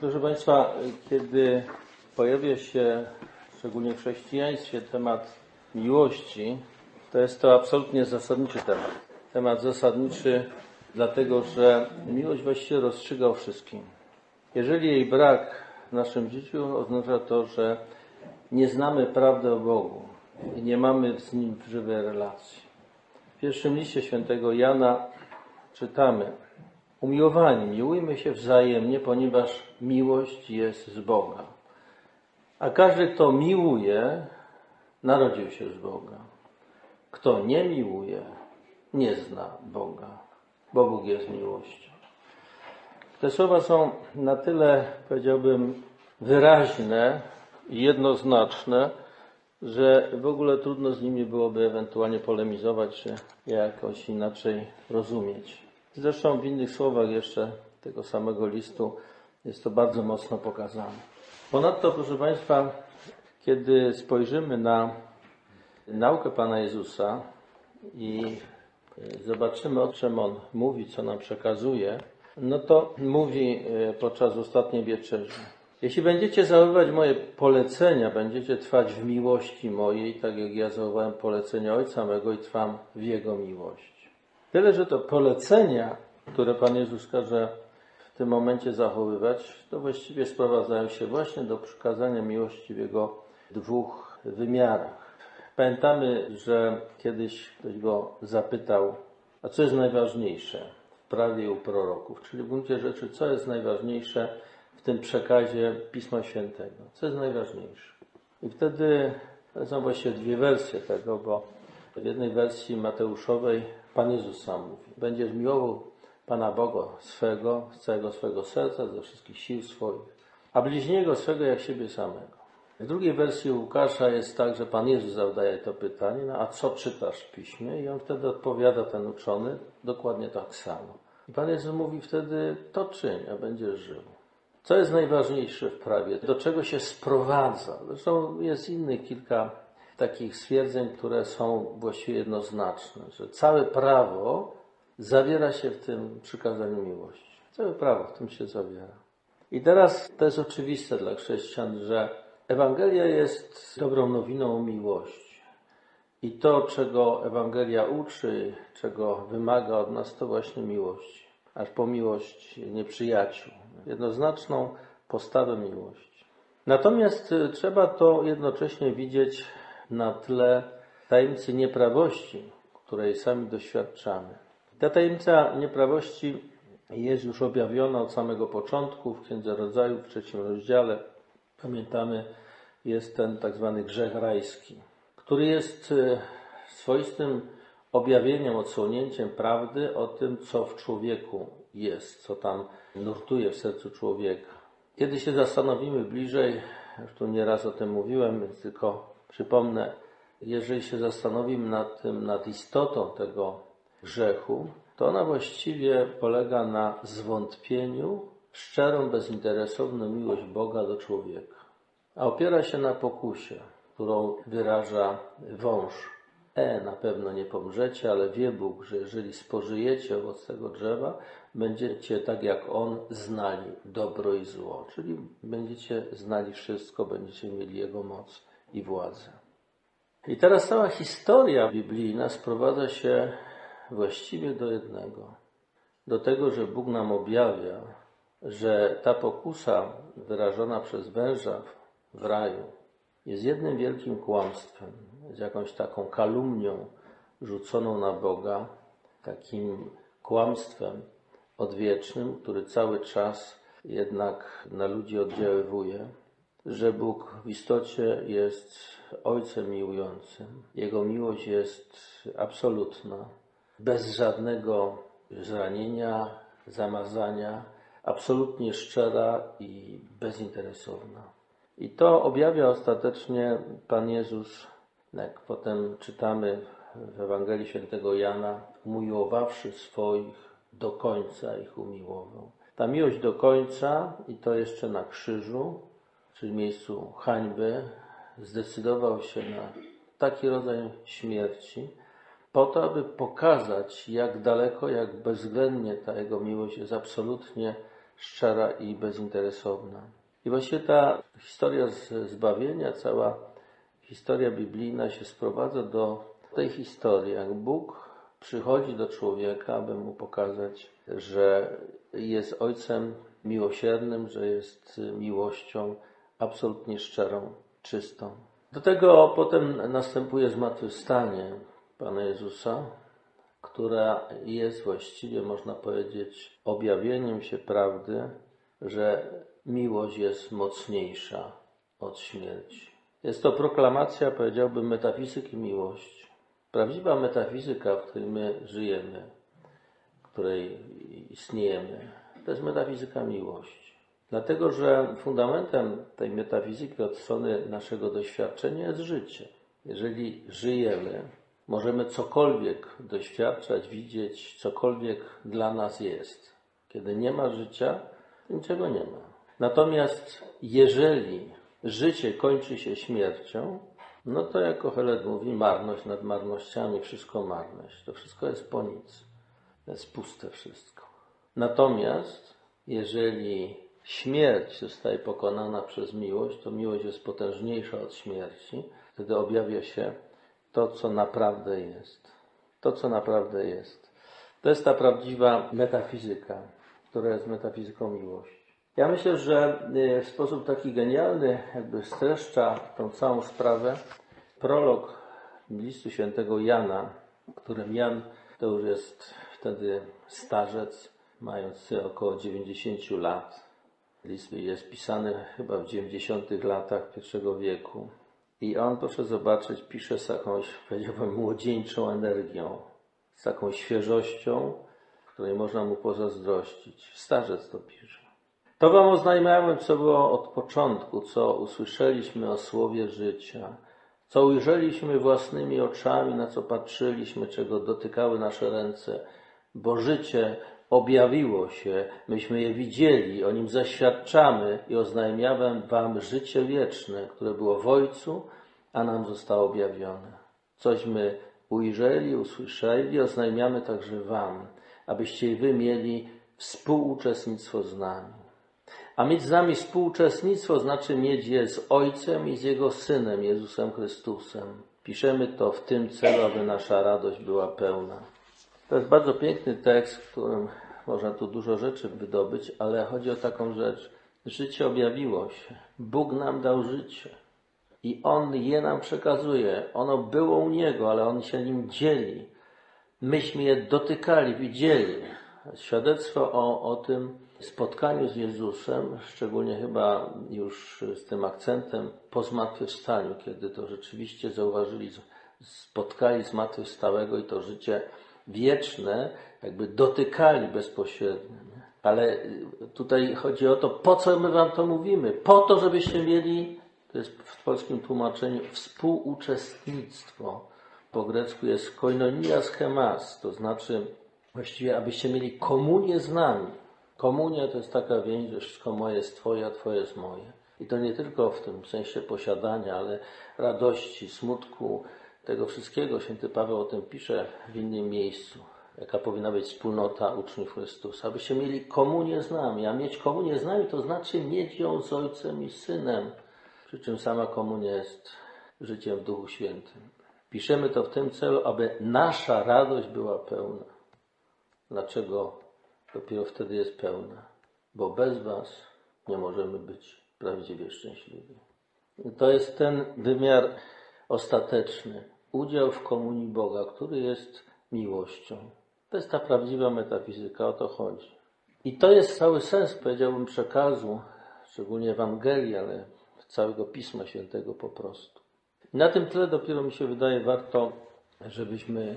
Proszę Państwa, kiedy pojawia się szczególnie w chrześcijaństwie temat miłości, to jest to absolutnie zasadniczy temat. Temat zasadniczy, dlatego że miłość właściwie rozstrzyga o wszystkim. Jeżeli jej brak w naszym życiu, oznacza to, że nie znamy prawdy o Bogu i nie mamy z Nim żywej relacji. W pierwszym liście świętego Jana czytamy Umiłowani, miłujmy się wzajemnie, ponieważ miłość jest z Boga. A każdy, kto miłuje, narodził się z Boga. Kto nie miłuje, nie zna Boga, bo Bóg jest miłością. Te słowa są na tyle, powiedziałbym, wyraźne i jednoznaczne, że w ogóle trudno z nimi byłoby ewentualnie polemizować, czy jakoś inaczej rozumieć. Zresztą w innych słowach jeszcze tego samego listu jest to bardzo mocno pokazane. Ponadto, proszę Państwa, kiedy spojrzymy na naukę Pana Jezusa i zobaczymy, o czym On mówi, co nam przekazuje, no to mówi e, podczas ostatniej wieczerzy. Jeśli będziecie zachowywać moje polecenia, będziecie trwać w miłości mojej, tak jak ja zachowałem polecenia Ojca mego i trwam w Jego miłości. Tyle, że to polecenia, które Pan Jezus każe w tym momencie zachowywać, to właściwie sprowadzają się właśnie do przykazania miłości w Jego dwóch wymiarach. Pamiętamy, że kiedyś ktoś go zapytał, a co jest najważniejsze w prawie u proroków, czyli w gruncie rzeczy, co jest najważniejsze w tym przekazie Pisma Świętego, co jest najważniejsze. I wtedy są właściwie dwie wersje tego, bo w jednej wersji Mateuszowej Pan Jezus sam mówi, będziesz miłował Pana Boga swego, z całego swego serca, ze wszystkich sił swoich, a bliźniego swego jak siebie samego. W drugiej wersji Łukasza jest tak, że Pan Jezus zadaje to pytanie, no a co czytasz w piśmie? I on wtedy odpowiada, ten uczony, dokładnie tak samo. I Pan Jezus mówi wtedy, to czyń, a będziesz żył. Co jest najważniejsze w prawie? Do czego się sprowadza? Zresztą jest innych kilka takich stwierdzeń, które są właściwie jednoznaczne, że całe prawo zawiera się w tym przykazaniu miłości. Całe prawo w tym się zawiera. I teraz to jest oczywiste dla chrześcijan, że Ewangelia jest dobrą nowiną o miłości. I to, czego Ewangelia uczy, czego wymaga od nas, to właśnie miłość. Aż po miłość nieprzyjaciół. Jednoznaczną postawę miłości. Natomiast trzeba to jednocześnie widzieć na tle tajemnicy nieprawości, której sami doświadczamy. Ta tajemnica nieprawości jest już objawiona od samego początku w Księdze Rodzaju w trzecim rozdziale. Pamiętamy, jest ten tak zwany grzech rajski, który jest e, swoistym objawieniem, odsłonięciem prawdy o tym, co w człowieku jest, co tam nurtuje w sercu człowieka. Kiedy się zastanowimy bliżej, już tu nieraz o tym mówiłem, więc tylko przypomnę, jeżeli się zastanowimy nad tym, nad istotą tego grzechu, to ona właściwie polega na zwątpieniu szczerą, bezinteresowną miłość Boga do człowieka. A opiera się na pokusie, którą wyraża wąż. E, na pewno nie pomrzecie, ale wie Bóg, że jeżeli spożyjecie owoc tego drzewa, będziecie tak jak On znali dobro i zło. Czyli będziecie znali wszystko, będziecie mieli Jego moc i władzę. I teraz cała historia biblijna sprowadza się właściwie do jednego. Do tego, że Bóg nam objawia, że ta pokusa wyrażona przez węża w raju jest jednym wielkim kłamstwem, jest jakąś taką kalumnią rzuconą na Boga, takim kłamstwem odwiecznym, który cały czas jednak na ludzi oddziaływuje, że Bóg w istocie jest Ojcem miłującym. Jego miłość jest absolutna bez żadnego zranienia, zamazania, absolutnie szczera i bezinteresowna. I to objawia ostatecznie Pan Jezus, jak potem czytamy w Ewangelii Świętego Jana, umiłowawszy swoich, do końca ich umiłował. Ta miłość do końca, i to jeszcze na krzyżu, czyli miejscu hańby, zdecydował się na taki rodzaj śmierci, po to, aby pokazać, jak daleko, jak bezwzględnie ta Jego miłość jest absolutnie szczera i bezinteresowna. I właśnie ta historia zbawienia, cała historia biblijna się sprowadza do tej historii, jak Bóg przychodzi do człowieka, aby mu pokazać, że jest Ojcem miłosiernym, że jest miłością absolutnie szczerą, czystą. Do tego potem następuje zmartwychwstanie Pana Jezusa, która jest właściwie, można powiedzieć, objawieniem się prawdy, że miłość jest mocniejsza od śmierci. Jest to proklamacja, powiedziałbym, metafizyki miłości. Prawdziwa metafizyka, w której my żyjemy, w której istniejemy, to jest metafizyka miłości. Dlatego, że fundamentem tej metafizyki od strony naszego doświadczenia jest życie. Jeżeli żyjemy, możemy cokolwiek doświadczać, widzieć, cokolwiek dla nas jest. Kiedy nie ma życia, niczego nie ma. Natomiast jeżeli życie kończy się śmiercią, no to jak Kohelet mówi, marność nad marnościami, wszystko marność. To wszystko jest po nic. To jest puste wszystko. Natomiast jeżeli śmierć zostaje pokonana przez miłość, to miłość jest potężniejsza od śmierci. Wtedy objawia się to, co naprawdę jest. To, co naprawdę jest. To jest ta prawdziwa metafizyka, która jest metafizyką miłości. Ja myślę, że y, w sposób taki genialny jakby streszcza tą całą sprawę prolog listu świętego Jana, którym Jan to już jest wtedy starzec, mając około 90 lat. List jest pisany chyba w 90 latach pierwszego wieku. I on, proszę zobaczyć, pisze z jakąś, powiedziałbym, młodzieńczą energią, z taką świeżością, której można mu pozazdrościć. Starzec to pisze. To wam oznajmiałem, co było od początku, co usłyszeliśmy o słowie życia, co ujrzeliśmy własnymi oczami, na co patrzyliśmy, czego dotykały nasze ręce, bo życie objawiło się, myśmy je widzieli, o nim zaświadczamy i oznajmiałem wam życie wieczne, które było w Ojcu, a nam zostało objawione. Cośmy ujrzeli, usłyszeli, oznajmiamy także wam, abyście i wy mieli współuczestnictwo z nami. A mieć z nami współuczestnictwo znaczy mieć je z Ojcem i z Jego Synem, Jezusem Chrystusem. Piszemy to w tym celu, aby nasza radość była pełna. To jest bardzo piękny tekst, w którym można tu dużo rzeczy wydobyć, ale chodzi o taką rzecz. Życie objawiło się. Bóg nam dał życie. I On je nam przekazuje. Ono było u Niego, ale On się nim dzieli. Myśmy je dotykali, widzieli. Świadectwo o, o tym spotkaniu z Jezusem, szczególnie chyba już z tym akcentem po zmartwychwstaniu, kiedy to rzeczywiście zauważyli, spotkali zmartwychwstałego i to życie wieczne jakby dotykali bezpośrednio. Ale tutaj chodzi o to, po co my wam to mówimy? Po to, żebyście mieli, to jest w polskim tłumaczeniu, współuczestnictwo. Po grecku jest koinonia schemas, to znaczy właściwie, abyście mieli komunię z nami. Komunia to jest taka więź, że wszystko moje jest Twoje, a Twoje jest moje. I to nie tylko w tym sensie posiadania, ale radości, smutku, tego wszystkiego. Święty Paweł o tym pisze w innym miejscu. Jaka powinna być wspólnota uczniów Chrystusa, abyście mieli komunię z nami. A mieć komunię z nami to znaczy mieć ją z Ojcem i Synem. Przy czym sama komunia jest życiem w Duchu Świętym. Piszemy to w tym celu, aby nasza radość była pełna. Dlaczego dopiero wtedy jest pełna? Bo bez Was nie możemy być prawdziwie szczęśliwi. To jest ten wymiar ostateczny udział w komunii Boga, który jest miłością. To jest ta prawdziwa metafizyka, o to chodzi. I to jest cały sens, powiedziałbym, przekazu, szczególnie Ewangelii, ale całego Pisma Świętego po prostu. Na tym tle dopiero mi się wydaje warto, żebyśmy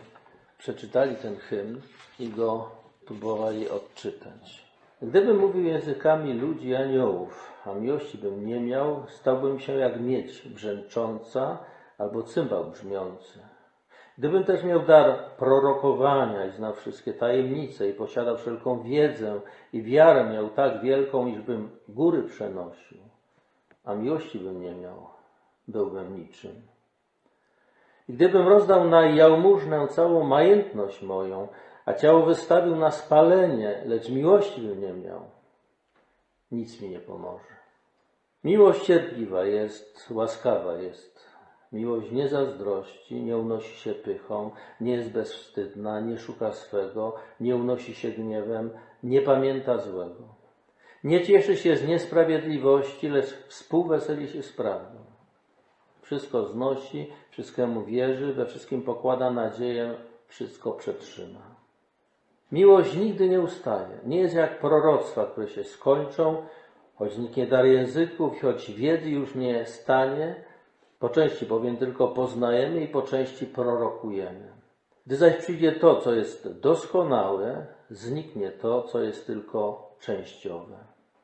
przeczytali ten hymn i go próbowali odczytać. Gdybym mówił językami ludzi i aniołów, a miłości bym nie miał, stałbym się jak miedź brzęcząca, albo cymbał brzmiący. Gdybym też miał dar prorokowania i znał wszystkie tajemnice i posiadał wszelką wiedzę i wiarę miał tak wielką, iżbym góry przenosił, a miłości bym nie miał, byłbym niczym. I gdybym rozdał na jałmużnę całą majętność moją, a ciało wystawił na spalenie, lecz miłości bym nie miał, nic mi nie pomoże. Miłość cierpliwa jest, łaskawa jest. Miłość nie zazdrości, nie unosi się pychą, nie jest bezwstydna, nie szuka swego, nie unosi się gniewem, nie pamięta złego. Nie cieszy się z niesprawiedliwości, lecz współweseli się z prawdą. Wszystko znosi, wszystkiemu wierzy, we wszystkim pokłada nadzieję, wszystko przetrzyma. Miłość nigdy nie ustaje. Nie jest jak proroctwa, które się skończą, choć zniknie dar języków, choć wiedzy już nie stanie, po części bowiem tylko poznajemy i po części prorokujemy. Gdy zaś przyjdzie to, co jest doskonałe, zniknie to, co jest tylko częściowe.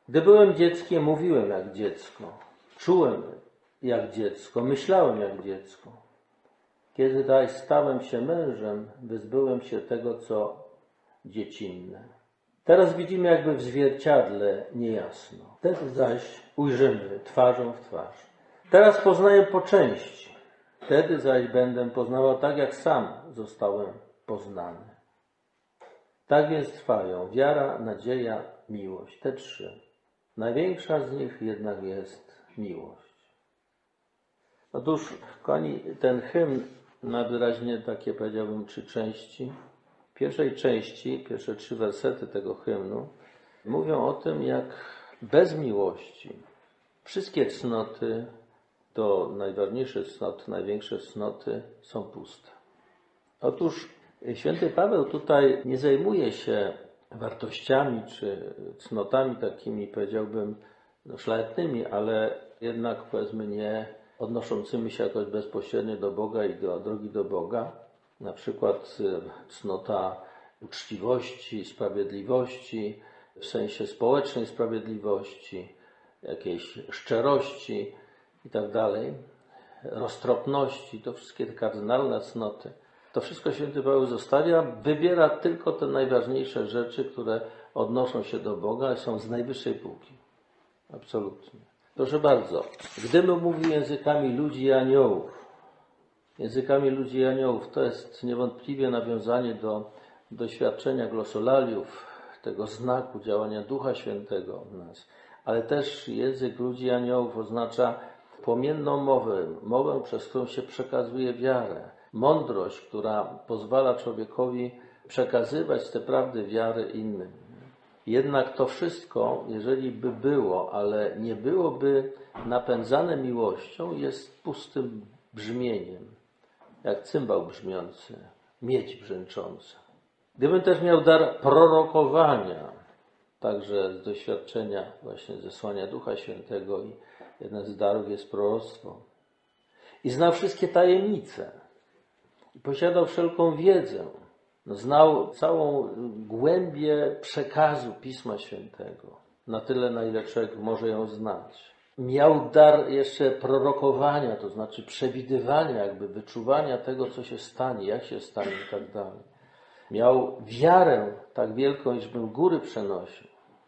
Gdy byłem dzieckiem, mówiłem jak dziecko, czułem jak dziecko, myślałem jak dziecko. Kiedy zaś stałem się mężem, wyzbyłem się tego, co dziecinne. Teraz widzimy jakby w zwierciadle niejasno. Wtedy zaś ujrzymy twarzą w twarz. Teraz poznaję po części. Wtedy zaś będę poznawał tak, jak sam zostałem poznany. Tak więc trwają wiara, nadzieja, miłość. Te trzy. Największa z nich jednak jest miłość. Otóż, kochani, ten hymn ma wyraźnie takie, powiedziałbym, trzy części. W pierwszej części, pierwsze trzy wersety tego hymnu mówią o tym, jak bez miłości wszystkie cnoty, to najważniejsze cnoty, największe cnoty są puste. Otóż święty Paweł tutaj nie zajmuje się wartościami czy cnotami takimi, powiedziałbym, no, szlachetnymi, ale jednak powiedzmy nie odnoszącymi się jakoś bezpośrednio do Boga i do drogi do Boga. Na przykład y, cnota uczciwości, sprawiedliwości, w sensie społecznej sprawiedliwości, jakiejś szczerości i tak dalej, roztropności, to wszystkie te kardynalne cnoty. To wszystko święty Paweł zostawia, wybiera tylko te najważniejsze rzeczy, które odnoszą się do Boga i są z najwyższej półki. Absolutnie. Proszę bardzo, gdybym mówił językami ludzi i aniołów, językami ludzi i aniołów, to jest niewątpliwie nawiązanie do doświadczenia glosolaliów, tego znaku działania Ducha Świętego w nas. Ale też język ludzi i aniołów oznacza płomienną mowę, mowę, przez którą się przekazuje wiarę, mądrość, która pozwala człowiekowi przekazywać te prawdy wiary innym. Jednak to wszystko, jeżeli by było, ale nie byłoby napędzane miłością, jest pustym brzmieniem, jak cymbał brzmiący, miedź brzęcząca. Gdybym też miał dar prorokowania, także z doświadczenia właśnie zesłania Ducha Świętego i jeden z darów jest proroctwo. I znał wszystkie tajemnice. I posiadał wszelką wiedzę. No, znał całą głębię przekazu Pisma Świętego. Na tyle, na ile człowiek może ją znać. Miał dar jeszcze prorokowania, to znaczy przewidywania, jakby wyczuwania tego, co się stanie, jak się stanie i tak dalej. Miał wiarę tak wielką, iż był góry przenosił.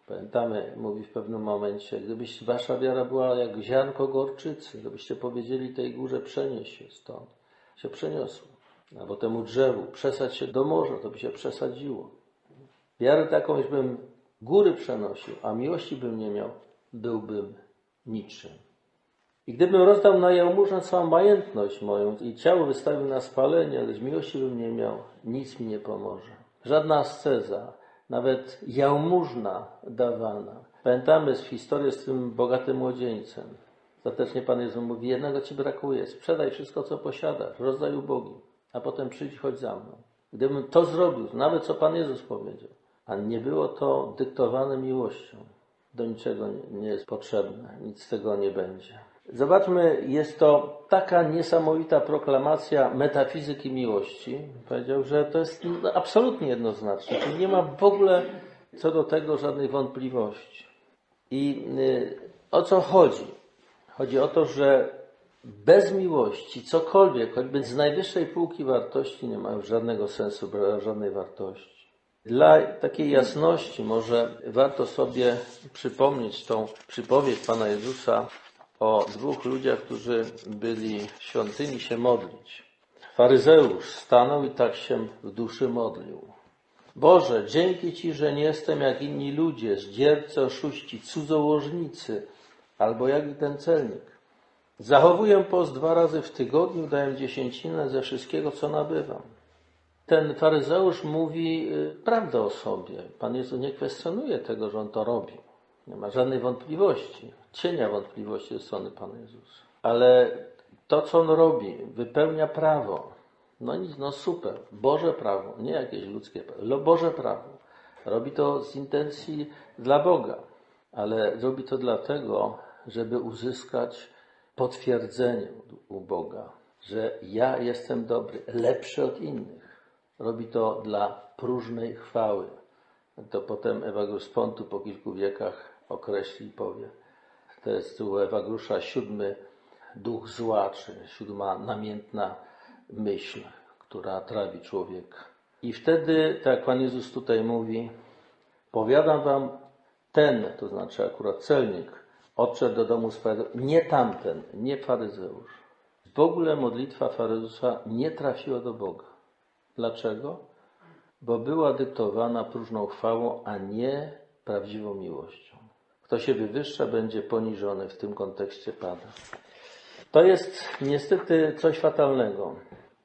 Pamiętamy, mówi w pewnym momencie, gdybyś wasza wiara była jak ziarnko gorczycy, gdybyście powiedzieli tej górze przenieść się stąd, się przeniosło. Albo temu drzewu, przesać się do morza, to by się przesadziło. Wiarę taką, iżbym góry przenosił, a miłości bym nie miał, byłbym niczym. I gdybym rozdał na jałmużnę całą majętność moją i ciało wystawił na spalenie, lecz miłości bym nie miał, nic mi nie pomoże. Żadna asceza, nawet jałmużna dawana. Pamiętamy z historii z tym bogatym młodzieńcem. Ostatecznie Pan Jezus mówi, jednego Ci brakuje, sprzedaj wszystko, co posiadasz, rozdaj ubogi, a potem przyjdź, chodź za mną. Gdybym to zrobił, nawet co Pan Jezus powiedział, a nie było to dyktowane miłością, do niczego nie jest potrzebne, nic z tego nie będzie. Zobaczmy, jest to taka niesamowita proklamacja metafizyki miłości. Powiedział, że to jest absolutnie jednoznaczne. Czyli nie ma w ogóle co do tego żadnej wątpliwości. I y, o co chodzi? Chodzi o to, że bez miłości cokolwiek, choćby z najwyższej półki wartości, nie ma już żadnego sensu, żadnej wartości. Dla takiej jasności może warto sobie przypomnieć tą przypowieść Pana Jezusa o dwóch ludziach, którzy byli w świątyni się modlić. Faryzeusz stanął i tak się w duszy modlił. Boże, dzięki Ci, że nie jestem jak inni ludzie, zdziercy, oszuści, cudzołożnicy, albo jak i ten celnik. Zachowuję post dwa razy w tygodniu, daję dziesięcinę ze wszystkiego, co nabywam. Ten faryzeusz mówi y, prawdę o sobie. Pan Jezus nie kwestionuje tego, że on to robi. Nie ma żadnej wątpliwości, cienia wątpliwości ze strony Pana Jezusa. Ale to, co on robi, wypełnia prawo. No nic, no super. Boże prawo, nie jakieś ludzkie prawo. Boże prawo. Robi to z intencji dla Boga, ale robi to dlatego, żeby uzyskać potwierdzenie u Boga, że ja jestem dobry, lepszy od innych. Robi to dla próżnej chwały. To potem Ewagus Pontu po kilku wiekach określi i powie. To jest u Ewagusza siódmy duch zła, czy siódma namiętna myśl, która trawi człowieka. I wtedy, tak jak Pan Jezus tutaj mówi, powiadam wam, ten, to znaczy akurat celnik, odszedł do domu swego, nie tamten, nie faryzeusz. W ogóle modlitwa faryzeusa nie trafiła do Boga. Dlaczego? Bo była dyktowana próżną chwałą, a nie prawdziwą miłością. Kto się wywyższa, będzie poniżony, w tym kontekście pada. To jest niestety coś fatalnego.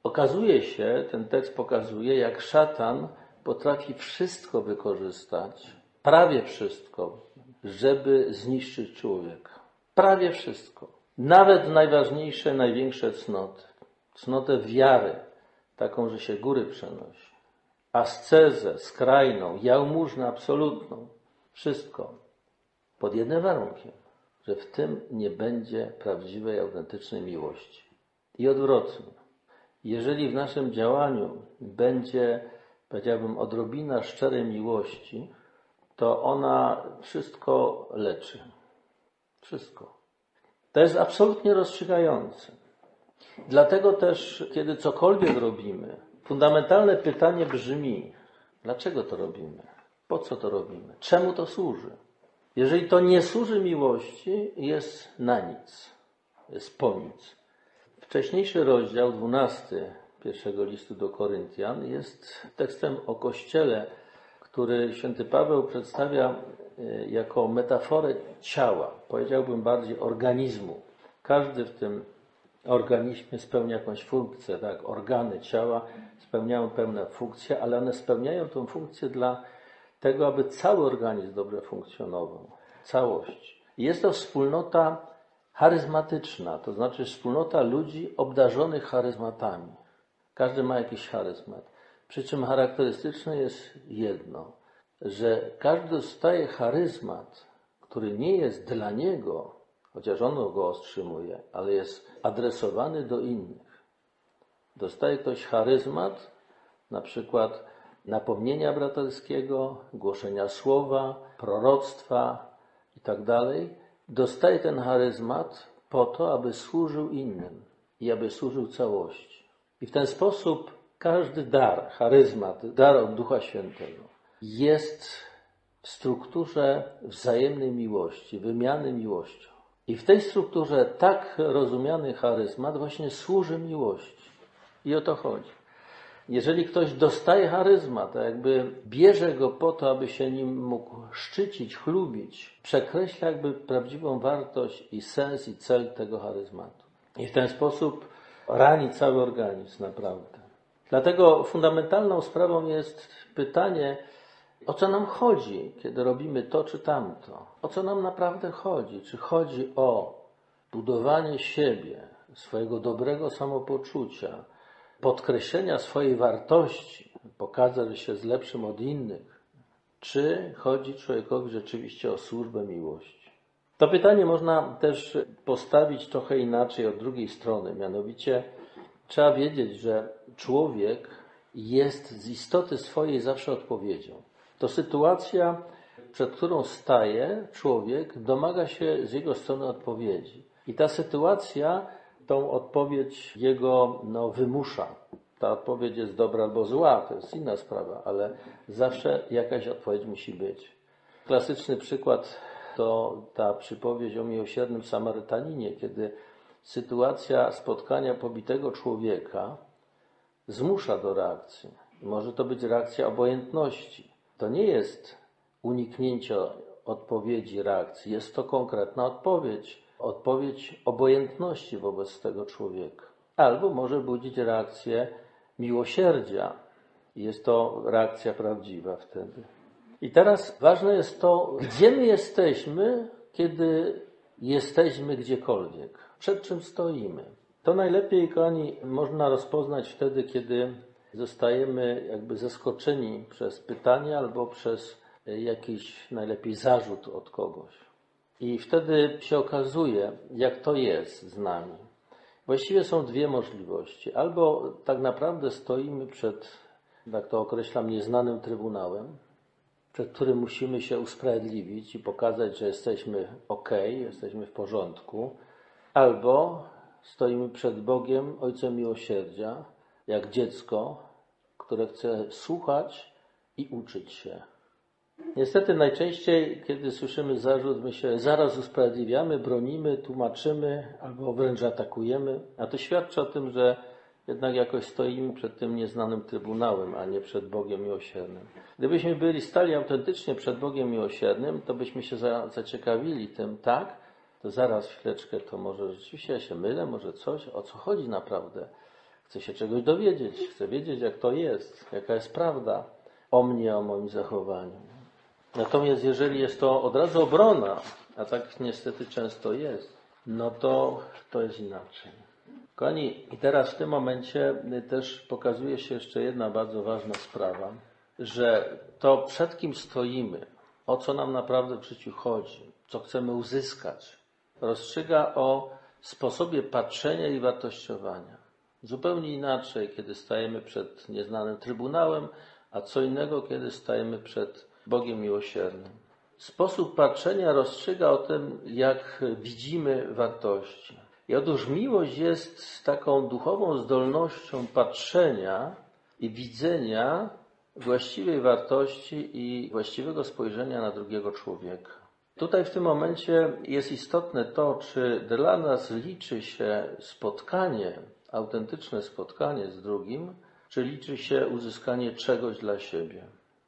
Okazuje się, ten tekst pokazuje, jak szatan potrafi wszystko wykorzystać, prawie wszystko, żeby zniszczyć człowieka. Prawie wszystko. Nawet najważniejsze, największe cnoty. Cnotę wiary, taką, że się góry przenosi. Ascezę skrajną, jałmużnę absolutną. Wszystko. Pod jednym warunkiem, że w tym nie będzie prawdziwej, autentycznej miłości. I odwrotnie. Jeżeli w naszym działaniu będzie, powiedziałbym, odrobina szczerej miłości, to ona wszystko leczy. Wszystko. To jest absolutnie rozstrzygające. Dlatego też, kiedy cokolwiek robimy, fundamentalne pytanie brzmi: dlaczego to robimy? Po co to robimy? Czemu to służy? Jeżeli to nie służy miłości, jest na nic, jest po nic. Wcześniejszy rozdział, dwunasty pierwszego listu do Koryntian, jest tekstem o Kościele, który święty Paweł przedstawia e, jako metaforę ciała, powiedziałbym bardziej organizmu. Każdy w tym organizmie spełnia jakąś funkcję, tak? Organy ciała spełniają pewne funkcje, ale one spełniają tę funkcję dla tego, aby cały organizm dobrze funkcjonował. Całość. Jest to wspólnota charyzmatyczna, to znaczy wspólnota ludzi obdarzonych charyzmatami. Każdy ma jakiś charyzmat. Przy czym charakterystyczne jest jedno, że każdy dostaje charyzmat, który nie jest dla niego, chociaż on go otrzymuje, ale jest adresowany do innych. Dostaje ktoś charyzmat, na przykład napomnienia braterskiego, głoszenia słowa, proroctwa itd. Dostaje ten charyzmat po to, aby służył innym i aby służył całości. I w ten sposób każdy dar, charyzmat, dar od Ducha Świętego jest w strukturze wzajemnej miłości, wymiany miłością. I w tej strukturze tak rozumiany charyzmat właśnie służy miłości. I o to chodzi. Jeżeli ktoś dostaje charyzmat, a jakby bierze go po to, aby się nim mógł szczycić, chlubić, przekreśla jakby prawdziwą wartość i sens i cel tego charyzmatu. I w ten sposób rani cały organizm naprawdę. Dlatego fundamentalną sprawą jest pytanie, o co nam chodzi, kiedy robimy to czy tamto? O co nam naprawdę chodzi? Czy chodzi o budowanie siebie, swojego dobrego samopoczucia, podkreślenia swojej wartości, pokazać, się jest lepszym od innych, czy chodzi człowiekowi rzeczywiście o służbę miłości? To pytanie można też postawić trochę inaczej od drugiej strony, mianowicie trzeba wiedzieć, że człowiek jest z istoty swojej zawsze odpowiedzią. To sytuacja, przed którą staje człowiek, domaga się z jego strony odpowiedzi. I ta sytuacja tą odpowiedź jego no, wymusza. Ta odpowiedź jest dobra albo zła, to jest inna sprawa, ale zawsze jakaś odpowiedź musi być. Klasyczny przykład to ta przypowieść o miłosiernym Samarytaninie, kiedy sytuacja spotkania pobitego człowieka zmusza do reakcji. Może to być reakcja obojętności. To nie jest uniknięcie odpowiedzi, reakcji. Jest to konkretna odpowiedź. Odpowiedź obojętności wobec tego człowieka. Albo może budzić reakcję miłosierdzia. Jest to reakcja prawdziwa wtedy. I teraz ważne jest to, gdzie my jesteśmy, kiedy jesteśmy gdziekolwiek. Przed czym stoimy. To najlepiej, kochani, można rozpoznać wtedy, kiedy zostajemy jakby zaskoczeni przez pytanie albo przez jakiś najlepiej zarzut od kogoś. I wtedy się okazuje, jak to jest z nami. Właściwie są dwie możliwości. Albo tak naprawdę stoimy przed, tak to określam, nieznanym trybunałem, przed którym musimy się usprawiedliwić i pokazać, że jesteśmy ok, jesteśmy w porządku, albo stoimy przed Bogiem, Ojcem Miłosierdzia, jak dziecko, które chce słuchać i uczyć się. Niestety najczęściej, kiedy słyszymy zarzut, my się zaraz usprawiedliwiamy, bronimy, tłumaczymy albo wręcz atakujemy, a to świadczy o tym, że jednak jakoś stoimy przed tym nieznanym Trybunałem, a nie przed Bogiem Miłosiernym. Gdybyśmy byli stali autentycznie przed Bogiem Miłosiernym, to byśmy się zaciekawili tym, tak, to zaraz chwileczkę, to może rzeczywiście ja się mylę, może coś, o co chodzi naprawdę. Chcę się czegoś dowiedzieć, chcę wiedzieć, jak to jest, jaka jest prawda o mnie, o moim zachowaniu. Natomiast jeżeli jest to od razu obrona, a tak niestety często jest, no to to jest inaczej. Kochani, i teraz w tym momencie też pokazuje się jeszcze jedna bardzo ważna sprawa, że to przed kim stoimy, o co nam naprawdę w życiu chodzi, co chcemy uzyskać, rozstrzyga o sposobie patrzenia i wartościowania. Zupełnie inaczej, kiedy stajemy przed nieznanym trybunałem, a co innego, kiedy stajemy przed Bogiem miłosiernym. Sposób patrzenia rozstrzyga o tym, jak widzimy wartości. I otóż miłość jest taką duchową zdolnością patrzenia i widzenia właściwej wartości i właściwego spojrzenia na drugiego człowieka. Tutaj w tym momencie jest istotne to, czy dla nas liczy się spotkanie, autentyczne spotkanie z drugim, czy liczy się uzyskanie czegoś dla siebie.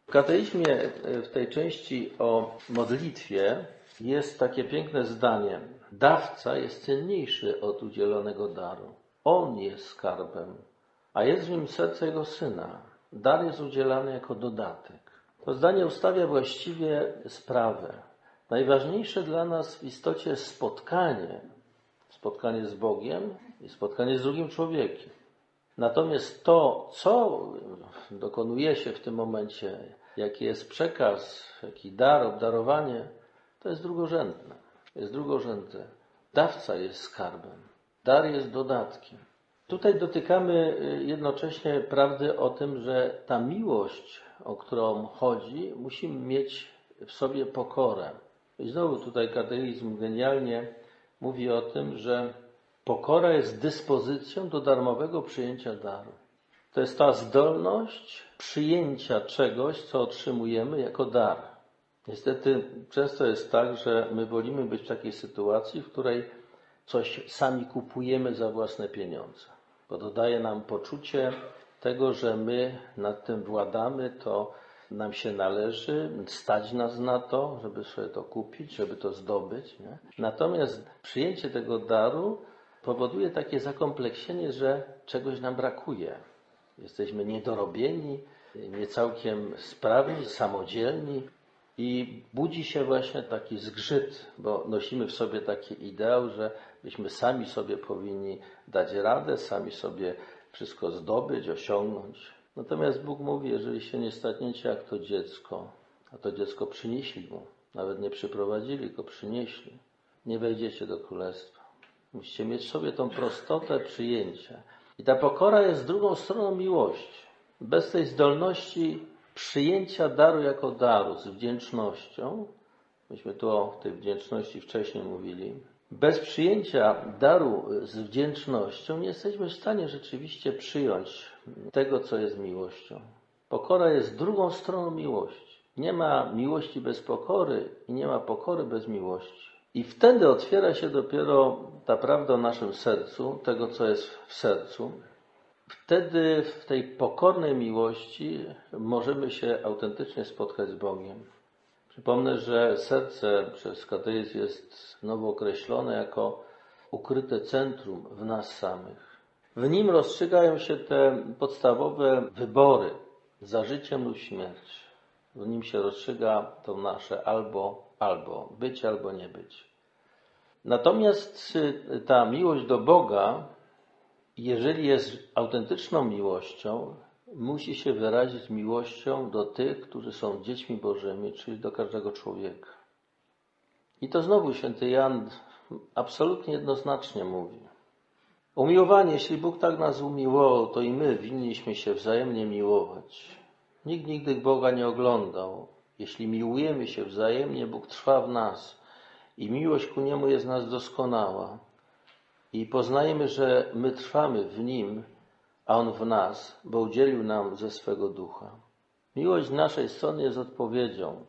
W kateizmie w tej części o modlitwie jest takie piękne zdanie. Dawca jest cenniejszy od udzielonego daru. On jest skarbem, a jest w nim serce jego syna. Dar jest udzielany jako dodatek. To zdanie ustawia właściwie sprawę. Najważniejsze dla nas w istocie jest spotkanie. Spotkanie z Bogiem i spotkanie z drugim człowiekiem. Natomiast to, co dokonuje się w tym momencie, jaki jest przekaz, jaki dar, obdarowanie, to jest drugorzędne. Jest drugorzędne. Dawca jest skarbem, dar jest dodatkiem. Tutaj dotykamy y, jednocześnie prawdy o tym, że ta miłość, o którą chodzi, musi mieć w sobie pokorę. I znowu tutaj kateizm genialnie mówi o tym, że Pokora jest dyspozycją do darmowego przyjęcia daru. To jest ta zdolność przyjęcia czegoś, co otrzymujemy jako dar. Niestety często jest tak, że my wolimy być w takiej sytuacji, w której coś sami kupujemy za własne pieniądze, bo dodaje nam poczucie tego, że my nad tym władamy, to nam się należy, stać nas na to, żeby sobie to kupić, żeby to zdobyć. Nie? Natomiast przyjęcie tego daru powoduje takie zakompleksienie, że czegoś nam brakuje. Jesteśmy niedorobieni, nie całkiem sprawni, samodzielni i budzi się właśnie taki zgrzyt, bo nosimy w sobie taki ideał, że byśmy sami sobie powinni dać radę, sami sobie wszystko zdobyć, osiągnąć. Natomiast Bóg mówi, jeżeli się nie staniecie jak to dziecko, a to dziecko przynieśli mu, nawet nie przyprowadzili, go przynieśli, nie wejdziecie do królestwa. Musicie mieć sobie tą prostotę przyjęcia. I ta pokora jest drugą stroną miłości. Bez tej zdolności przyjęcia daru jako daru z wdzięcznością, myśmy tu o tej wdzięczności wcześniej mówili, bez przyjęcia daru z wdzięcznością nie jesteśmy w stanie rzeczywiście przyjąć tego, co jest miłością. Pokora jest drugą stroną miłości. Nie ma miłości bez pokory i nie ma pokory bez miłości. I wtedy otwiera się dopiero ta prawda o naszym sercu, tego co jest w sercu. Wtedy w tej pokornej miłości możemy się autentycznie spotkać z Bogiem. Przypomnę, że serce przez kateizm jest znowu określone jako ukryte centrum w nas samych. W nim rozstrzygają się te podstawowe wybory za życiem lub śmierć. W nim się rozstrzyga to nasze albo, albo, być albo nie być. Natomiast ta miłość do Boga, jeżeli jest autentyczną miłością, musi się wyrazić miłością do tych, którzy są dziećmi Bożymi, czyli do każdego człowieka. I to znowu święty Jan absolutnie jednoznacznie mówi. Umiłowanie, jeśli Bóg tak nas umiłował, to i my winniśmy się wzajemnie miłować. Nikt nigdy Boga nie oglądał. Jeśli miłujemy się wzajemnie, Bóg trwa w nas i miłość ku Niemu jest nas doskonała. I poznajemy, że my trwamy w Nim, a On w nas, bo udzielił nam ze swego ducha. Miłość z naszej strony jest odpowiedzią.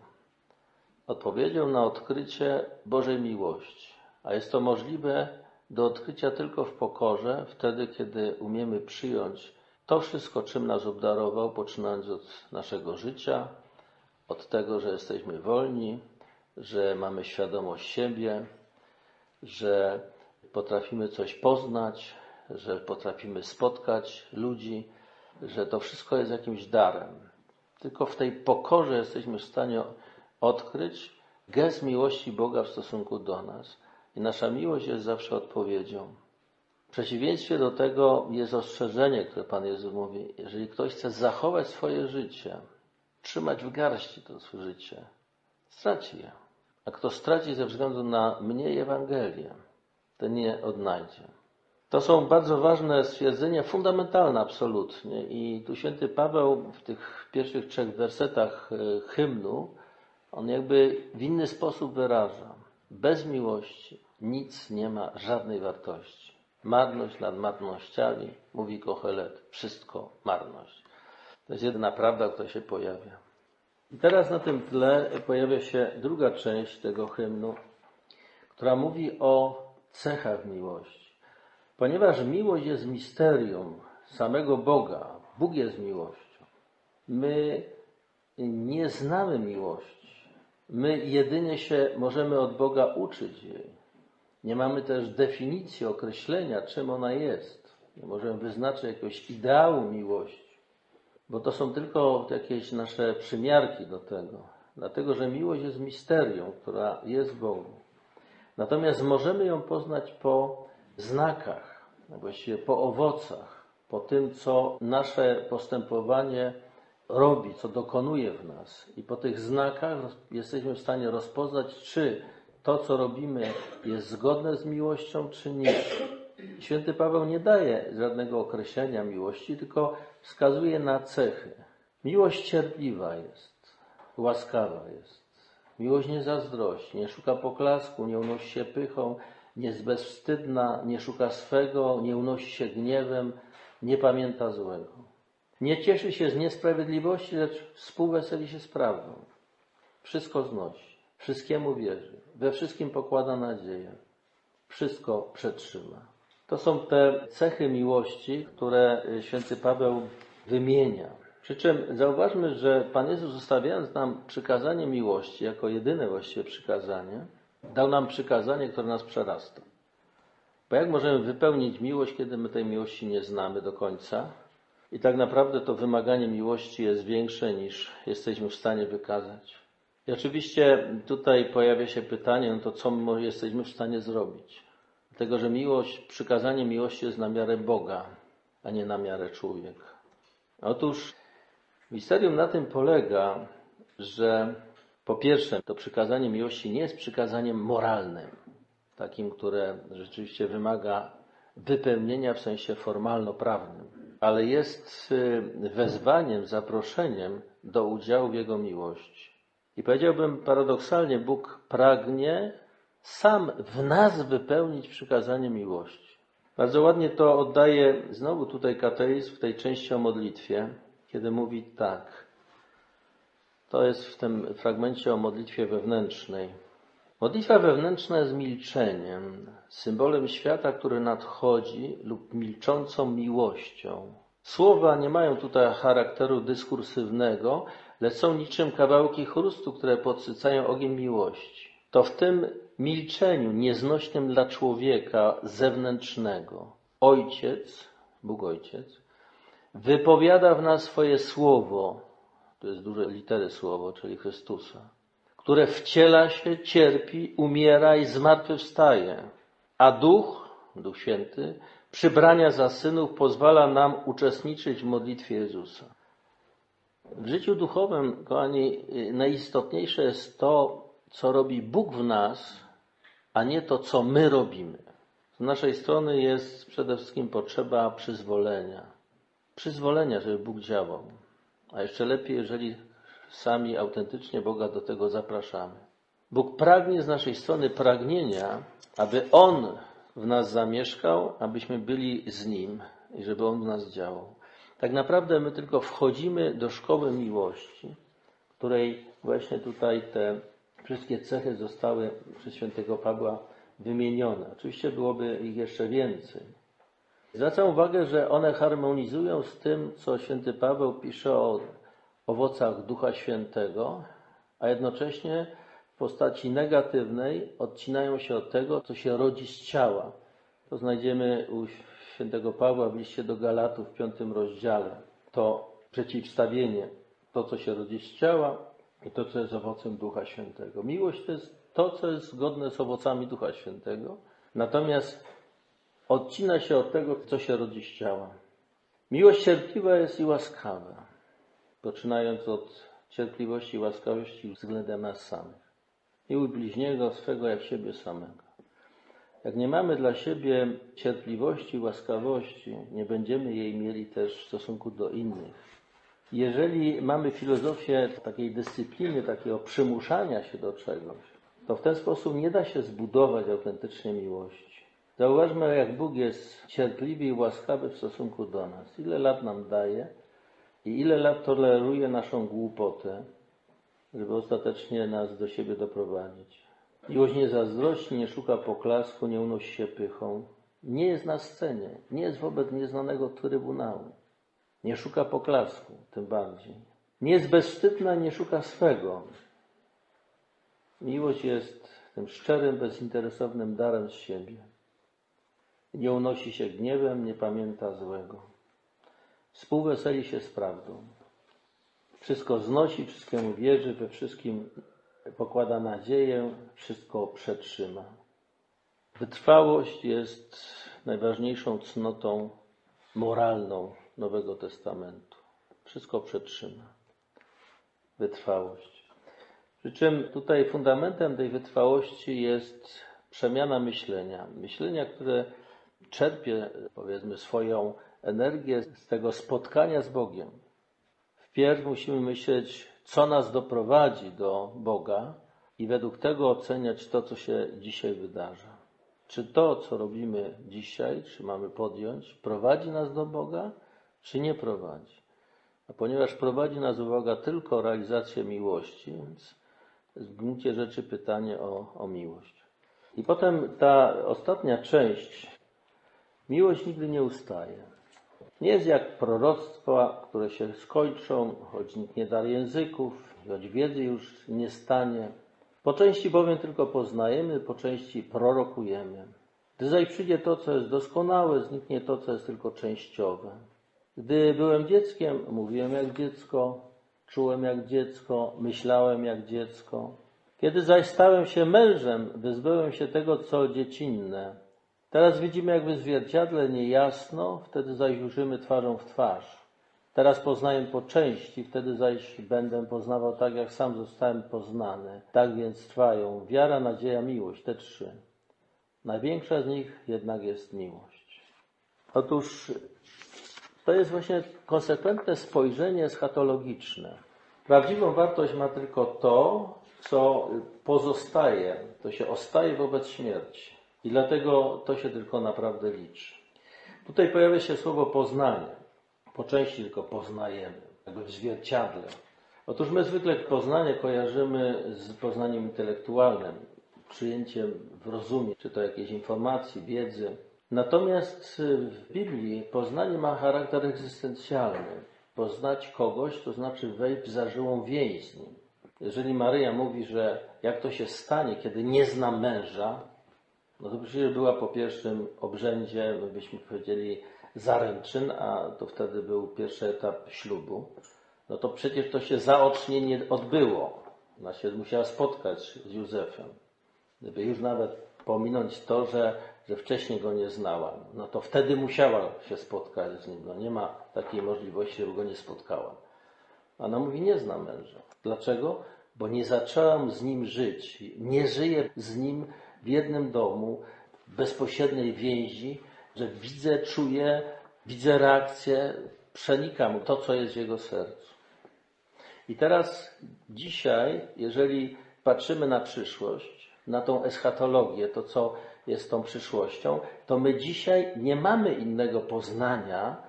Odpowiedzią na odkrycie Bożej miłości. A jest to możliwe do odkrycia tylko w pokorze, wtedy, kiedy umiemy przyjąć to wszystko, czym nas obdarował, poczynając od naszego życia, od tego, że jesteśmy wolni, że mamy świadomość siebie, że potrafimy coś poznać, że potrafimy spotkać ludzi, że to wszystko jest jakimś darem. Tylko w tej pokorze jesteśmy w stanie odkryć gest miłości Boga w stosunku do nas. I nasza miłość jest zawsze odpowiedzią. W przeciwieństwie do tego jest ostrzeżenie, które Pan Jezus mówi. Jeżeli ktoś chce zachować swoje życie, trzymać w garści to swoje życie, straci je. A kto straci ze względu na mnie i Ewangelię, ten nie odnajdzie. To są bardzo ważne stwierdzenia, fundamentalne absolutnie. I tu święty Paweł w tych pierwszych trzech wersetach e, hymnu, on jakby w inny sposób wyraża. Bez miłości nic nie ma żadnej wartości. Marność nad marnościami, mówi Kochelet, wszystko marność. To jest jedyna prawda, która się pojawia. I teraz na tym tle pojawia się druga część tego hymnu, która mówi o cechach miłości. Ponieważ miłość jest misterium samego Boga, Bóg jest miłością, my nie znamy miłości. My jedynie się możemy od Boga uczyć jej. Nie mamy też definicji, określenia, czym ona jest. Nie możemy wyznaczyć jakiegoś ideału miłości, bo to są tylko jakieś nasze przymiarki do tego. Dlatego, że miłość jest misterium, która jest w Bogu. Natomiast możemy ją poznać po znakach, właściwie po owocach, po tym, co nasze postępowanie robi, co dokonuje w nas. I po tych znakach jesteśmy w stanie rozpoznać, czy to, co robimy, jest zgodne z miłością, czy nie. Święty Paweł nie daje żadnego określenia miłości, tylko wskazuje na cechy. Miłość cierpliwa jest, łaskawa jest. Miłość nie zazdrości, nie szuka poklasku, nie unosi się pychą, nie jest bezwstydna, nie szuka swego, nie unosi się gniewem, nie pamięta złego. Nie cieszy się z niesprawiedliwości, lecz współweseli się z prawdą. Wszystko znosi, wszystkiemu wierzy, we wszystkim pokłada nadzieję, wszystko przetrzyma. To są te cechy miłości, które święty Paweł wymienia. Przy czym zauważmy, że Pan Jezus zostawiając nam przykazanie miłości jako jedyne właściwie przykazanie, dał nam przykazanie, które nas przerasta. Bo jak możemy wypełnić miłość, kiedy my tej miłości nie znamy do końca? I tak naprawdę to wymaganie miłości jest większe niż jesteśmy w stanie wykazać. I oczywiście tutaj pojawia się pytanie, no to co my jesteśmy w stanie zrobić? Dlatego, że miłość, przykazanie miłości jest na miarę Boga, a nie na miarę człowieka. Otóż misterium na tym polega, że po pierwsze, to przykazanie miłości nie jest przykazaniem moralnym, takim, które rzeczywiście wymaga wypełnienia w sensie formalno-prawnym, ale jest y, wezwaniem, zaproszeniem do udziału w Jego miłości. I powiedziałbym paradoksalnie, Bóg pragnie sam w nas wypełnić przykazanie miłości. Bardzo ładnie to oddaje znowu tutaj kateizm w tej części o modlitwie, kiedy mówi tak. To jest w tym fragmencie o modlitwie wewnętrznej. Modlitwa wewnętrzna jest milczeniem, symbolem świata, który nadchodzi lub milczącą miłością, Słowa nie mają tutaj charakteru dyskursywnego, lecz są niczym kawałki chrustu, które podsycają ogień miłości. To w tym milczeniu nieznośnym dla człowieka zewnętrznego Ojciec, Bóg Ojciec, wypowiada w nas swoje słowo, to jest duże litery słowo, czyli Chrystusa, które wciela się, cierpi, umiera i zmartwychwstaje, a Duch, Duch Święty, przybrania za synów pozwala nam uczestniczyć w modlitwie Jezusa. W życiu duchowym, kochani, najistotniejsze jest to, co robi Bóg w nas, a nie to, co my robimy. Z naszej strony jest przede wszystkim potrzeba przyzwolenia. Przyzwolenia, żeby Bóg działał. A jeszcze lepiej, jeżeli sami autentycznie Boga do tego zapraszamy. Bóg pragnie z naszej strony pragnienia, aby On w nas zamieszkał, abyśmy byli z Nim i żeby On w nas działał. Tak naprawdę my tylko wchodzimy do szkoły miłości, której właśnie tutaj te wszystkie cechy zostały przez świętego Pawła wymienione. Oczywiście byłoby ich jeszcze więcej. Zwracam uwagę, że one harmonizują z tym, co święty Paweł pisze o owocach Ducha Świętego, a jednocześnie w postaci negatywnej odcinają się od tego, co się rodzi z ciała. To znajdziemy u świętego Pawła w liście do Galatów w piątym rozdziale. To przeciwstawienie, to co się rodzi z ciała i to co jest owocem Ducha Świętego. Miłość to jest to, co jest zgodne z owocami Ducha Świętego, natomiast odcina się od tego, co się rodzi z ciała. Miłość cierpliwa jest i łaskawa, poczynając od cierpliwości i łaskawości względem nas samych. Miłuj bliźniego swego jak siebie samego. Jak nie mamy dla siebie cierpliwości, łaskawości, nie będziemy jej mieli też w stosunku do innych. Jeżeli mamy filozofię takiej dyscypliny, takiego przymuszania się do czegoś, to w ten sposób nie da się zbudować autentycznie miłości. Zauważmy, jak Bóg jest cierpliwy i łaskawy w stosunku do nas. Ile lat nam daje i ile lat toleruje naszą głupotę, żeby ostatecznie nas do siebie doprowadzić. Miłość nie zazdrości, nie szuka poklasku, nie unosi się pychą. Nie jest na scenie, nie jest wobec nieznanego trybunału. Nie szuka poklasku, tym bardziej. Nie jest bezwstydna, nie szuka swego. Miłość jest tym szczerym, bezinteresownym darem z siebie. Nie unosi się gniewem, nie pamięta złego. Współweseli się z prawdą. Wszystko znosi, wszystkiemu wierzy, we wszystkim pokłada nadzieję, wszystko przetrzyma. Wytrwałość jest najważniejszą cnotą moralną Nowego Testamentu. Wszystko przetrzyma. Wytrwałość. Przy czym tutaj fundamentem tej wytrwałości jest przemiana myślenia. Myślenia, które czerpie, powiedzmy, swoją energię z tego spotkania z Bogiem. Wpierw musimy myśleć, co nas doprowadzi do Boga i według tego oceniać to, co się dzisiaj wydarza. Czy to, co robimy dzisiaj, czy mamy podjąć, prowadzi nas do Boga, czy nie prowadzi. A ponieważ prowadzi nas uwaga tylko realizację miłości, więc w gruncie rzeczy pytanie o, o miłość. I potem ta ostatnia część. Miłość nigdy nie ustaje. Nie jest jak proroctwa, które się skończą, choć nikt nie da języków, choć wiedzy już nie stanie. Po części bowiem tylko poznajemy, po części prorokujemy. Gdy zaś przyjdzie to, co jest doskonałe, zniknie to, co jest tylko częściowe. Gdy byłem dzieckiem, mówiłem jak dziecko, czułem jak dziecko, myślałem jak dziecko. Kiedy zaś stałem się mężem, wyzbyłem się tego, co dziecinne. Teraz widzimy jakby zwierciadle niejasno, wtedy zaś ujrzymy twarzą w twarz. Teraz poznaję po części, wtedy zaś będę poznawał tak, jak sam zostałem poznany. Tak więc trwają wiara, nadzieja, miłość, te trzy. Największa z nich jednak jest miłość. Otóż to jest właśnie konsekwentne spojrzenie eschatologiczne. Prawdziwą wartość ma tylko to, co pozostaje, to się ostaje wobec śmierci. I dlatego to się tylko naprawdę liczy. Tutaj pojawia się słowo poznanie. Po części tylko poznajemy, jakby w zwierciadle. Otóż my zwykle poznanie kojarzymy z poznaniem intelektualnym, przyjęciem w rozumie, czy to jakiejś informacji, wiedzy. Natomiast w Biblii poznanie ma charakter egzystencjalny. Poznać kogoś, to znaczy wejść w zażyłą więź z nim. Jeżeli Maryja mówi, że jak to się stanie, kiedy nie zna męża, no to przecież była po pierwszym obrzędzie, my byśmy powiedzieli zaręczyn, a to wtedy był pierwszy etap ślubu. No to przecież to się zaocznie nie odbyło. Ona się musiała spotkać z Józefem. Gdyby już nawet pominąć to, że, że wcześniej go nie znała, no to wtedy musiała się spotkać z nim. No nie ma takiej możliwości, żeby go nie spotkała. Ona mówi, nie zna męża. Dlaczego? Bo nie zaczęłam z nim żyć. Nie żyję z nim w jednym domu, w bezpośredniej więzi, że widzę, czuję, widzę reakcję, przenikam to, co jest w jego sercu. I teraz dzisiaj, jeżeli patrzymy na przyszłość, na tą eschatologię, to co jest tą przyszłością, to my dzisiaj nie mamy innego poznania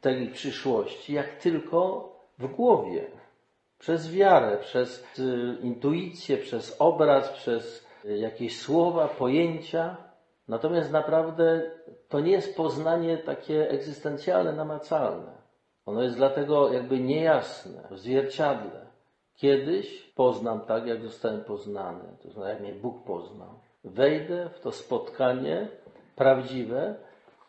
tej przyszłości, jak tylko w głowie. Przez wiarę, przez y, intuicję, przez obraz, przez y, jakieś słowa, pojęcia. Natomiast naprawdę to nie jest poznanie takie egzystencjalne, namacalne. Ono jest dlatego jakby niejasne, w zwierciadle. Kiedyś poznam tak, jak zostałem poznany, to znaczy jak mnie Bóg poznał. Wejdę w to spotkanie prawdziwe,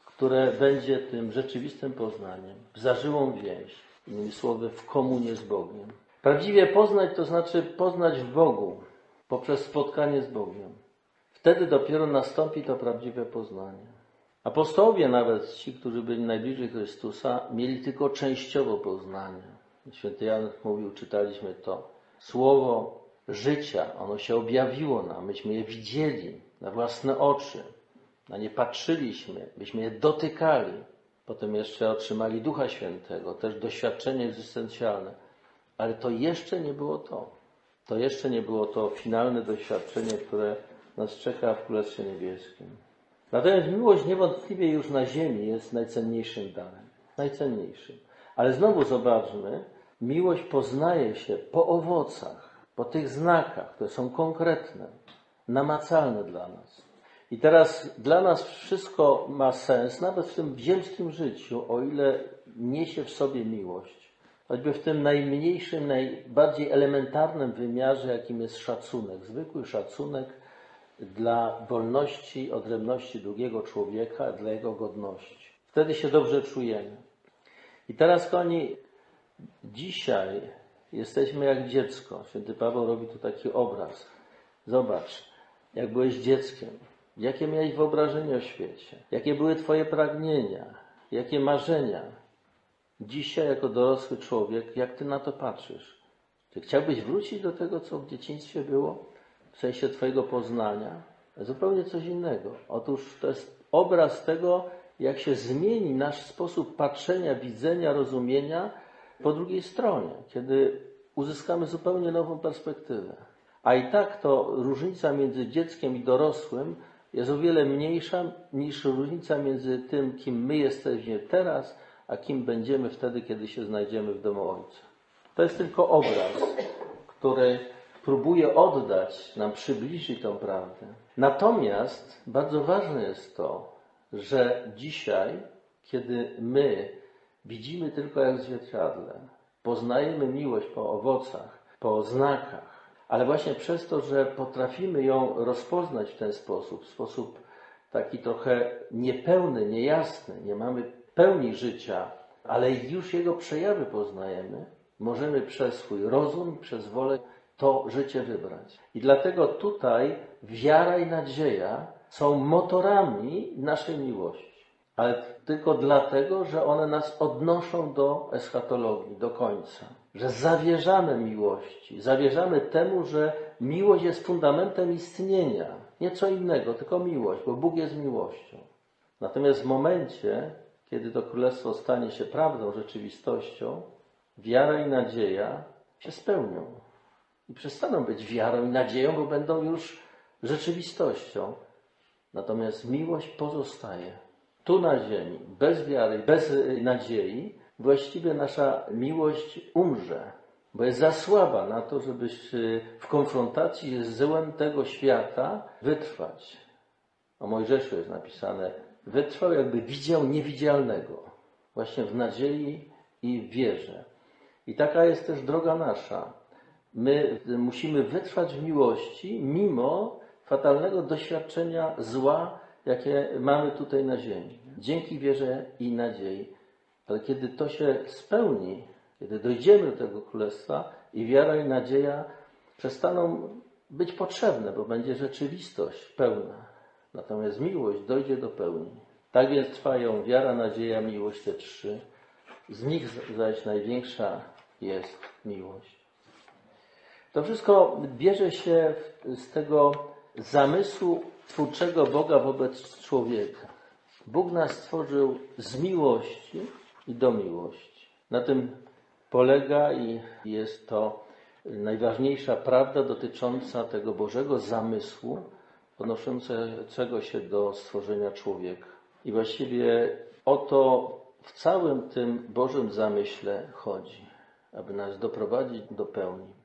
które będzie tym rzeczywistym poznaniem, w zażyłą więź, innymi słowy, w komunie z Bogiem. Prawdziwie poznać to znaczy poznać w Bogu poprzez spotkanie z Bogiem. Wtedy dopiero nastąpi to prawdziwe poznanie. Apostołowie, nawet ci, którzy byli najbliżej Chrystusa, mieli tylko częściowo poznanie. Święty Jan mówił, czytaliśmy to. Słowo życia, ono się objawiło nam, myśmy je widzieli na własne oczy, na nie patrzyliśmy, byśmy je dotykali. Potem jeszcze otrzymali Ducha Świętego, też doświadczenie egzystencjalne. Ale to jeszcze nie było to. To jeszcze nie było to finalne doświadczenie, które nas czeka w Królestwie Niebieskim. Natomiast miłość niewątpliwie już na ziemi jest najcenniejszym darem. Najcenniejszym. Ale znowu zobaczmy, miłość poznaje się po owocach, po tych znakach, które są konkretne, namacalne dla nas. I teraz dla nas wszystko ma sens, nawet w tym ziemskim życiu, o ile niesie w sobie miłość. Choćby w tym najmniejszym, najbardziej elementarnym wymiarze, jakim jest szacunek, zwykły szacunek dla wolności, odrębności drugiego człowieka, dla jego godności. Wtedy się dobrze czujemy. I teraz, kochani, dzisiaj jesteśmy jak dziecko. Święty Paweł robi tu taki obraz. Zobacz, jak byłeś dzieckiem, jakie miałeś wyobrażenie o świecie, jakie były Twoje pragnienia, jakie marzenia. Dzisiaj, jako dorosły człowiek, jak Ty na to patrzysz? Czy chciałbyś wrócić do tego, co w dzieciństwie było? w sensie Twojego poznania, zupełnie coś innego. Otóż to jest obraz tego, jak się zmieni nasz sposób patrzenia, widzenia, rozumienia po drugiej stronie, kiedy uzyskamy zupełnie nową perspektywę. A i tak to różnica między dzieckiem i dorosłym jest o wiele mniejsza niż różnica między tym, kim my jesteśmy teraz, a kim będziemy wtedy, kiedy się znajdziemy w domu Ojca. To jest tylko obraz, który próbuje oddać, nam przybliżyć tą prawdę. Natomiast bardzo ważne jest to, że dzisiaj, kiedy my widzimy tylko jak zwierciadle, poznajemy miłość po owocach, po znakach, ale właśnie przez to, że potrafimy ją rozpoznać w ten sposób, w sposób taki trochę niepełny, niejasny, nie mamy pełni życia, ale już jego przejawy poznajemy, możemy przez swój rozum, przez wolę to życie wybrać. I dlatego tutaj wiara i nadzieja są motorami naszej miłości. Ale tylko dlatego, że one nas odnoszą do eschatologii, do końca. Że zawierzamy miłości, zawierzamy temu, że miłość jest fundamentem istnienia. Nie co innego, tylko miłość, bo Bóg jest miłością. Natomiast w momencie, kiedy to królestwo stanie się prawdą, rzeczywistością, wiara i nadzieja się spełnią i przestaną być wiarą i nadzieją, bo będą już rzeczywistością. Natomiast miłość pozostaje. Tu na ziemi, bez wiary, bez nadziei, właściwie nasza miłość umrze, bo jest za słaba na to, żeby w konfrontacji z złem tego świata wytrwać. O Mojżeszu jest napisane, wytrwał, jakby widział niewidzialnego, właśnie w nadziei i w wierze. I taka jest też droga nasza. My musimy wytrwać w miłości, mimo fatalnego doświadczenia zła, jakie mamy tutaj na ziemi. Dzięki wierze i nadziei. Ale kiedy to się spełni, kiedy dojdziemy do tego królestwa i wiara i nadzieja przestaną być potrzebne, bo będzie rzeczywistość pełna. Natomiast miłość dojdzie do pełni. Tak więc trwają wiara, nadzieja, miłość, te trzy. Z nich zaś największa jest miłość. To wszystko bierze się z tego zamysłu twórczego Boga wobec człowieka. Bóg nas stworzył z miłości i do miłości. Na tym polega i jest to najważniejsza prawda dotycząca tego Bożego zamysłu odnoszącego się do stworzenia człowieka. I właściwie o to w całym tym Bożym zamyśle chodzi, aby nas doprowadzić do pełni.